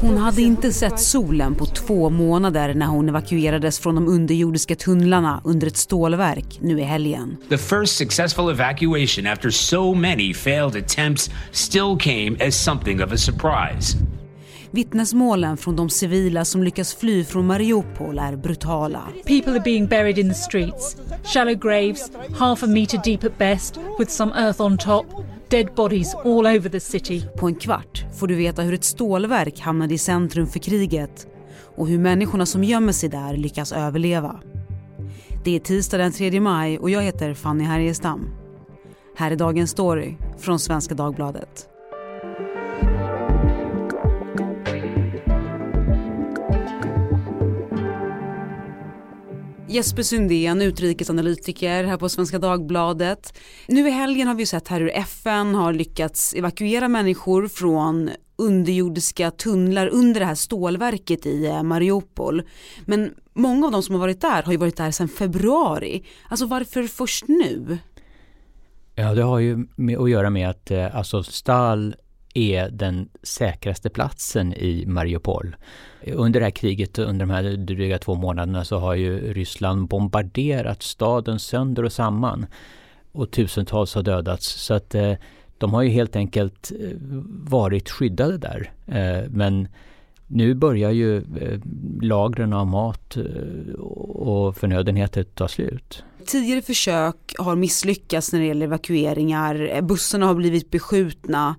Hon hade inte sett solen på två månader när hon evakuerades från de underjordiska tunnlarna under ett stålverk nu i helgen. The first successful evacuation after so many failed attempts still came as something of a surprise. Vittnesmålen från de civila som lyckas fly från Mariupol är brutala. People are being buried in the streets, shallow graves, half a meter deep at best, with some earth on top, dead bodies all over the city. På en kvart får du veta hur ett stålverk hamnade i centrum för kriget och hur människorna som gömmer sig där lyckas överleva. Det är tisdag den 3 maj och jag heter Fanny Härgestam. Här är dagens story från Svenska Dagbladet. Jesper Sundén, utrikesanalytiker här på Svenska Dagbladet. Nu i helgen har vi sett här hur FN har lyckats evakuera människor från underjordiska tunnlar under det här stålverket i eh, Mariupol. Men många av de som har varit där har ju varit där sedan februari. Alltså varför först nu? Ja, det har ju med att göra med att eh, alltså Stal är den säkraste platsen i Mariupol. Under det här kriget, under de här dryga två månaderna, så har ju Ryssland bombarderat staden sönder och samman. Och tusentals har dödats. Så att eh, de har ju helt enkelt eh, varit skyddade där. Eh, men nu börjar ju eh, lagren av mat eh, och förnödenheter ta slut. Tidigare försök har misslyckats när det gäller evakueringar, eh, bussarna har blivit beskjutna.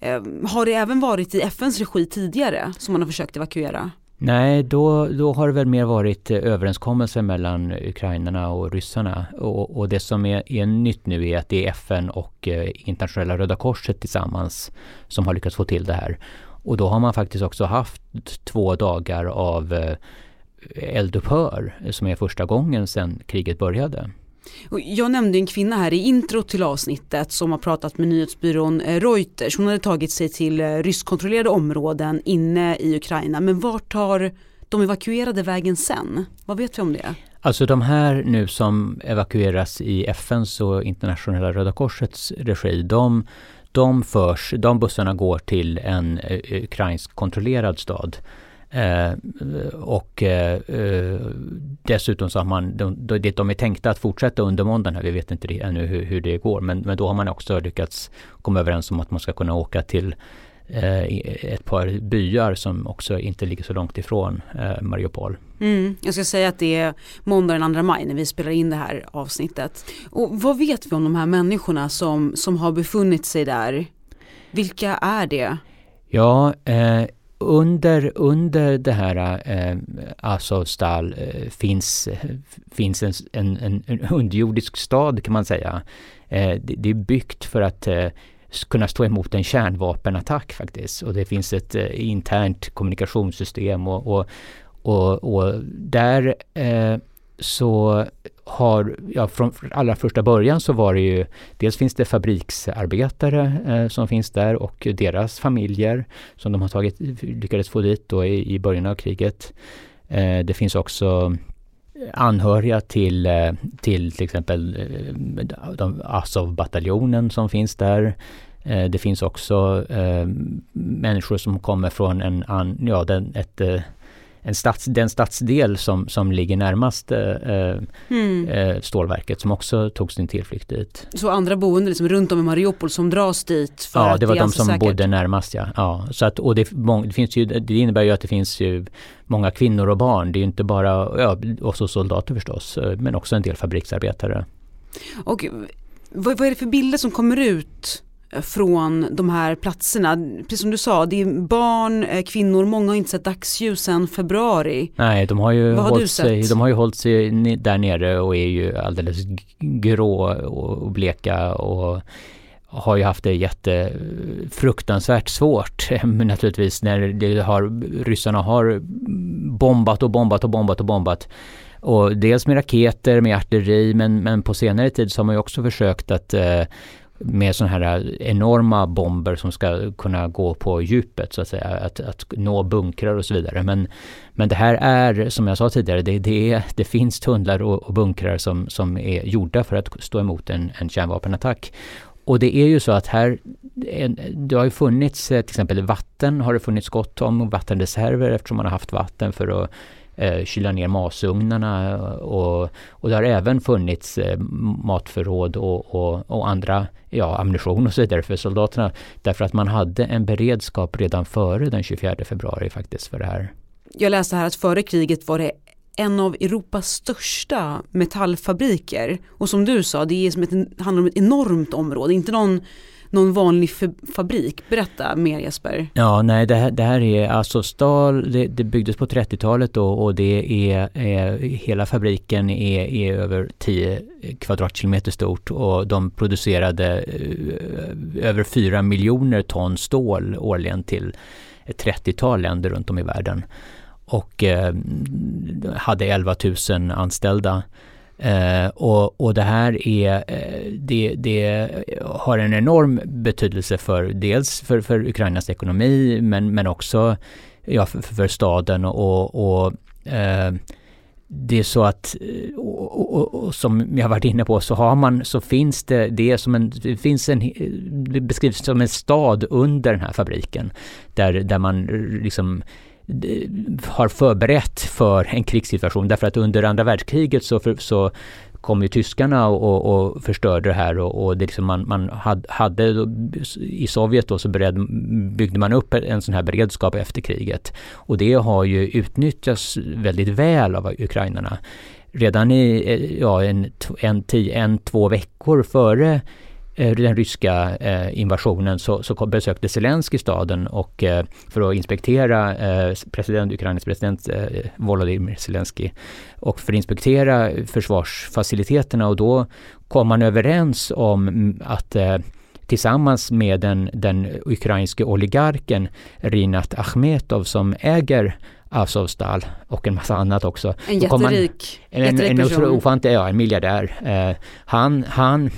Ehm, har det även varit i FNs regi tidigare som man har försökt evakuera? Nej, då, då har det väl mer varit eh, överenskommelser mellan ukrainarna och ryssarna. Och, och det som är, är, nytt nu är att det är FN och eh, internationella Röda Korset tillsammans som har lyckats få till det här. Och då har man faktiskt också haft två dagar av eh, eldupphör som är första gången sedan kriget började. Jag nämnde en kvinna här i intro till avsnittet som har pratat med nyhetsbyrån eh, Reuters. Hon hade tagit sig till eh, ryskkontrollerade områden inne i Ukraina. Men vart tar de evakuerade vägen sen? Vad vet vi om det? Alltså de här nu som evakueras i FNs och internationella Röda Korsets regi, de, de förs, de bussarna går till en eh, ukrainsk kontrollerad stad Eh, och eh, dessutom så har man, de, de, de är tänkta att fortsätta under måndagen här, vi vet inte det, ännu hur, hur, det går, men, men då har man också lyckats komma överens om att man ska kunna åka till eh, ett par byar som också inte ligger så långt ifrån eh, Mariupol. Mm, jag ska säga att det är måndag den 2 maj när vi spelar in det här avsnittet. Och vad vet vi om de här människorna som, som har befunnit sig där? Vilka är det? Ja, eh, under, under det här eh, Azovstal eh, finns, finns en, en, en underjordisk stad kan man säga. Eh, det, det, är byggt för att eh, kunna stå emot en kärnvapenattack faktiskt. Och det finns ett eh, internt kommunikationssystem och, och, och, och där eh, så har, ja från allra första början så var det ju, dels finns det fabriksarbetare eh, som finns där och deras familjer som de har tagit, lyckades få dit då i, i början av kriget. Eh, det finns också anhöriga till, eh, till till exempel eh, de Azov-bataljonen som finns där. Eh, det finns också människor som kommer från en, ja, den, ett en stads, den stadsdel som, som ligger närmast eh, mm. eh, stålverket som också tog sin tillflykt dit. Så andra boende liksom runt om i Mariupol som dras dit? För ja, det var det de som säkert. bodde närmast ja. ja så att, och det, det, finns ju, det innebär ju att det finns ju många kvinnor och barn. Det är ju inte bara, ja, och så soldater förstås, eh, men också en del fabriksarbetare. Och vad, vad är det för bilder som kommer ut från de här platserna. Precis som du sa, det är barn, eh, kvinnor, många har inte sett dagsljus sedan februari. Nej, de har ju, hållit, sig, de har ju hållit sig där nere och är ju alldeles grå och bleka och har ju haft det jätte fruktansvärt svårt naturligtvis när det har, ryssarna har bombat och bombat och bombat och bombat. Och dels med raketer, med artilleri men, men på senare tid så har man ju också försökt att eh, med sådana här enorma bomber som ska kunna gå på djupet så att säga, att, att nå bunkrar och så vidare. Men, men det här är, som jag sa tidigare, det, det, är, det finns tunnlar och, och bunkrar som, som är gjorda för att stå emot en, en kärnvapenattack. Och det är ju så att här det har ju funnits eh, till exempel vatten har det funnits gott om och vattenreserver eftersom man har haft vatten för att eh, kyla ner masugnarna eh, och, och det har även funnits eh, matförråd och, och, och, andra ja, ammunition och så vidare för soldaterna. Därför att man hade en beredskap redan före den 24 februari faktiskt för det här. Jag läste här att före kriget var det en av Europas största metallfabriker. Och som du sa det är som ett, handlar om ett enormt område, inte någon någon vanlig fabrik. Berätta mer Jesper. Ja, nej det här, det här är alltså, Azovstal, det, det byggdes på 30-talet då och det är, är hela fabriken är, är över 10 kvadratkilometer stort och de producerade eh, över 4 miljoner ton stål årligen till ett 30-tal länder runt om i världen och eh, hade 11 000 anställda. Eh, och, och det här är, eh, det, det, har en enorm betydelse för dels för, för Ukrainas ekonomi men, men också ja, för, för staden och, och eh, det är så att, eh, och, och, och, som jag varit inne på, så har man, så finns det, det som en, det finns en, det beskrivs som en stad under den här fabriken. Där, där man liksom har förberett för en krigssituation. Därför att under andra världskriget så, för, så kom ju tyskarna och, och förstörde det här och, och det liksom man, man hade i Sovjet då så bered, byggde man upp en sån här beredskap efter kriget. Och det har ju utnyttjats väldigt väl av ukrainarna. Redan i eh, ja, en, en, tio, en två veckor före den ryska eh, invasionen så, så besökte Zelensky staden och eh, för att inspektera president, Ukrainas president Volodymyr Zelensky och för att inspektera försvarsfaciliteterna och då kom man överens om att tillsammans med den, den ukrainske oligarken Rinat Achmetov som äger Azovstal och en massa annat också. En jätterik, man, en, en, en, en ofantlig, ja, en miljardär. Eh, han, han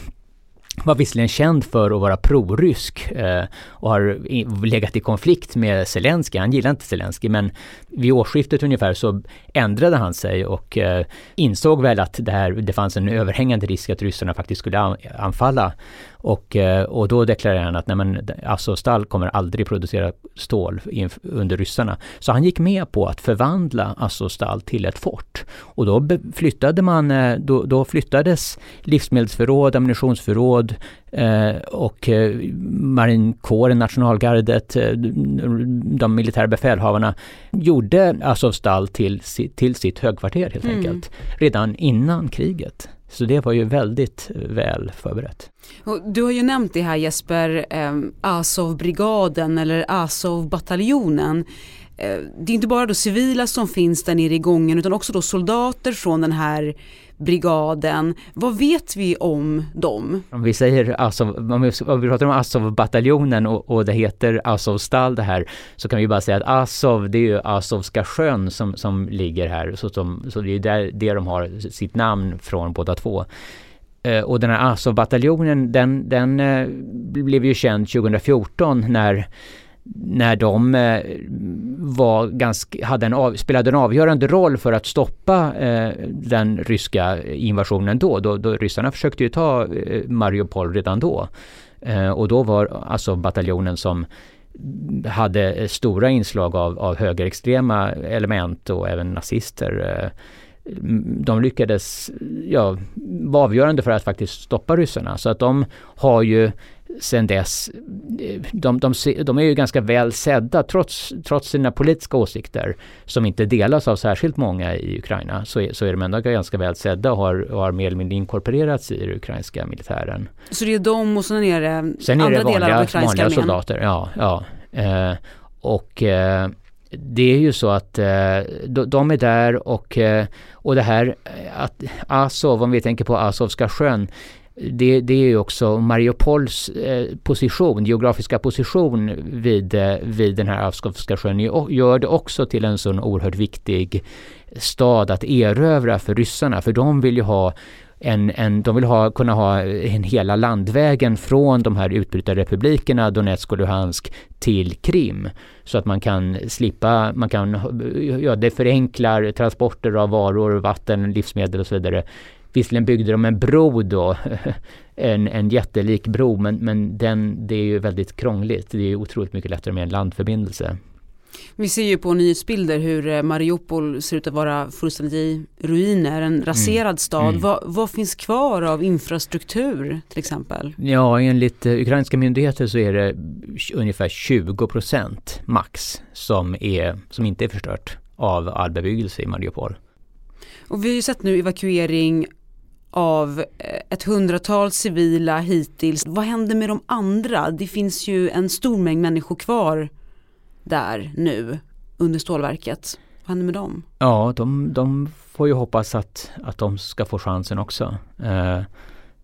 var visserligen känd för att vara prorysk eh, och har legat i konflikt med Zelensky. Han gillar inte Zelensky men vid årsskiftet ungefär så ändrade han sig och eh, insåg väl att det, här, det fanns en överhängande risk att ryssarna faktiskt skulle anfalla och, eh, och då deklarerade han att nej men, Azovstal kommer aldrig producera stål under ryssarna. Så han gick med på att förvandla Azovstal till ett fort. Och då flyttade man, eh, då, då flyttades livsmedelsförråd, ammunitionsförråd eh, och eh, marinkåren, nationalgardet, eh, de militära befälhavarna gjorde Azovstal till, till sitt högkvarter helt mm. enkelt. Redan innan kriget. Så det var ju väldigt väl förberett. Du har ju nämnt det här Jesper, eh, Azov-brigaden eller Azov-bataljonen. Eh, det är inte bara då civila som finns där nere i gången utan också då soldater från den här brigaden. Vad vet vi om dem? Om vi säger Azov, om vi pratar om Azov-bataljonen och, och, det heter Azovstal det här, så kan vi bara säga att Azov, det är ju Azovska sjön som, som ligger här, så, som, så det är där där de har sitt namn från båda två. Eh, och den här Azov-bataljonen, den, den eh, blev ju känd 2014 när när de eh, var ganska, hade en av, spelade en avgörande roll för att stoppa eh, den ryska invasionen då. då. Då ryssarna försökte ju ta eh, Mariupol redan då. Eh, och då var alltså bataljonen som hade eh, stora inslag av, av högerextrema element och även nazister. Eh, Eh, de lyckades ja, vara avgörande för att faktiskt stoppa ryssarna. Så att de har ju sen dess, de, de, de, är ju ganska väl sedda trots, trots sina politiska åsikter som inte delas av särskilt många i Ukraina så är, så är de ändå ganska väl sedda och har, och har mer eller mindre inkorporerats i den ukrainska militären. Så det är de och sen är det sen andra är det vanliga, delar av ukrainska vanliga soldater, ja. ja. Eh, och eh, det är ju så att eh, de är där och, eh, och det här eh, att Azov, om vi tänker på Azovska sjön, det, det är ju också Mariupols position, geografiska position vid, vid den här Azovska sjön gör det också till en sån oerhört viktig stad att erövra för ryssarna. För de vill ju ha en, en, de vill ha, kunna ha en hela landvägen från de här utbrytarrepublikerna Donetsk och Luhansk till Krim. Så att man kan slippa, man kan, ja det förenklar transporter av varor, vatten, livsmedel och så vidare visserligen byggde de en bro då, en, en jättelik bro, men, men den, det är ju väldigt krångligt. Det är otroligt mycket lättare med en landförbindelse. Vi ser ju på nyhetsbilder hur eh, Mariupol ser ut att vara fullständigt i ruiner, en raserad mm. stad. Mm. Vad, vad, finns kvar av infrastruktur till exempel? Ja, enligt uh, ukrainska myndigheter så är det ungefär 20 procent max som, är, som inte är förstört av all bebyggelse i Mariupol. Och vi har ju sett nu evakuering av eh, ett hundratal civila hittills. Vad händer med de andra? Det finns ju en stor mängd människor kvar där nu under stålverket. Vad händer med dem? Ja, de, de får ju hoppas att, att de ska få chansen också. Eh,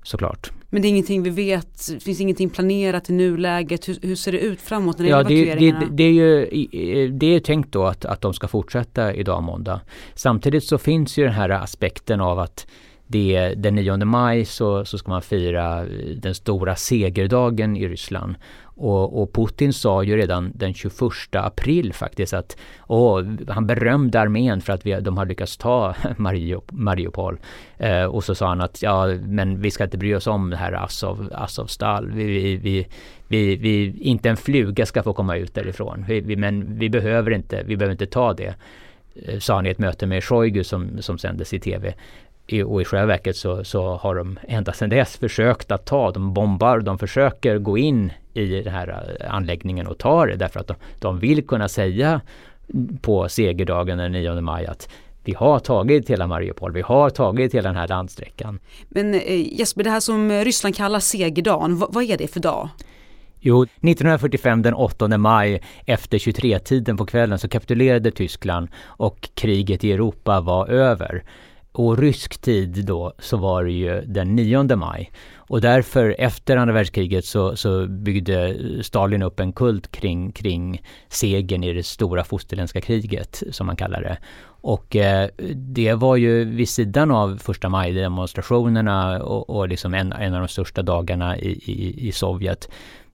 såklart. Men det är ingenting vi vet, det finns ingenting planerat i nuläget. Hur, hur ser det ut framåt när det ja, gäller? Det, det, det, är ju det är tänkt då att, att de ska fortsätta idag måndag. Samtidigt så finns ju den här aspekten av att det, den 9 maj så, så ska man fira den stora segerdagen i Ryssland. Och, och, Putin sa ju redan den 21 april faktiskt att åh, han berömde armén för att vi, de har lyckats ta Mariupol. Eh, och så sa han att ja, men vi ska inte bry oss om det här Azov, Azovstal. Vi, vi, vi, vi, vi, inte en fluga ska få komma ut därifrån. Vi, vi, men vi behöver inte, vi behöver inte ta det eh, sa han i ett möte med Shoigu som, som sändes i tv och i själva verket så, så har de ända sedan dess försökt att ta, de bombar, de försöker gå in i den här eh, anläggningen och ta det därför att de, de vill kunna säga på segerdagen den 9 maj att vi har tagit hela Mariupol, vi har tagit hela den här landsträckan. Men eh, Jesper, det här som Ryssland kallar segerdagen, vad, vad är det för dag? Jo, 1945 den 8 maj efter 23-tiden på kvällen så kapitulerade Tyskland och kriget i Europa var över. Och rysk tid då så var det ju den 9 maj. Och därför efter andra världskriget så, så byggde Stalin upp en kult kring, kring segern i det stora fosterländska kriget som man kallar det. Och eh, det var ju vid sidan av första maj-demonstrationerna och, och liksom en, en av de största dagarna i, i, i Sovjet.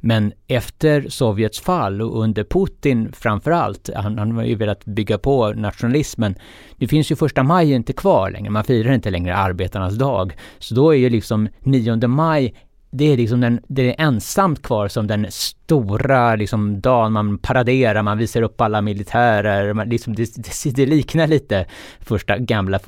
Men efter Sovjets fall och under Putin framförallt, han, han har ju velat bygga på nationalismen. Det finns ju första maj inte kvar längre, man firar inte längre arbetarnas dag. Så då är ju liksom 9 maj det är liksom den, det är ensamt kvar som den stora liksom dagen man paraderar, man visar upp alla militärer, man, liksom, det, det, det liknar lite första gamla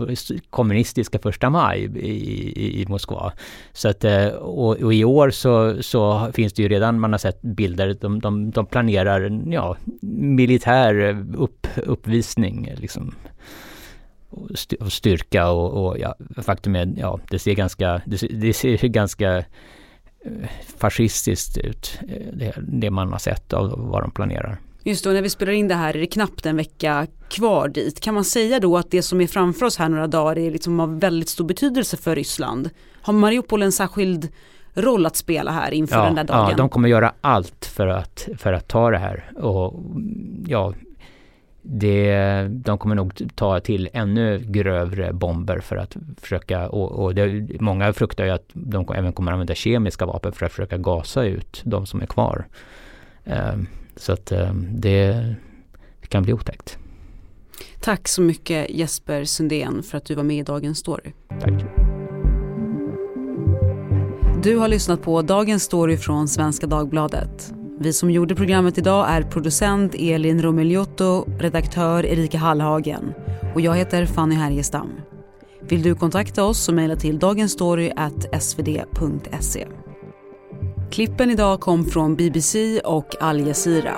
kommunistiska första maj i, i, i Moskva. Så att, eh, och, och, i år så, så finns det ju redan, man har sett bilder, de, de, de planerar ja, militär upp, uppvisning liksom och styrka och, och ja, faktum är, ja, det ser ganska, det, det ser ganska fascistiskt ut, eh, det, det man har sett av vad de planerar. Just då när vi spelar in det här är det knappt en vecka kvar dit. Kan man säga då att det som är framför oss här några dagar är liksom av väldigt stor betydelse för Ryssland? Har Mariupol en särskild roll att spela här inför ja, den där dagen? Ja, de kommer göra allt för att, för att ta det här. Och ja, det, de kommer nog ta till ännu grövre bomber för att försöka, och, och det, många fruktar ju att de även kommer använda kemiska vapen för att försöka gasa ut de som är kvar. Eh, så att eh, det kan bli otäckt. Tack så mycket Jesper Sundén för att du var med i Dagens Story. Tack. Du har lyssnat på Dagens Story från Svenska Dagbladet. Vi som gjorde programmet idag är producent Elin Romigliotto, redaktör Erika Hallhagen och jag heter Fanny Härgestam. Vill du kontakta oss så mejla till dagensstory.svd.se. Klippen idag kom från BBC och Al Jazeera.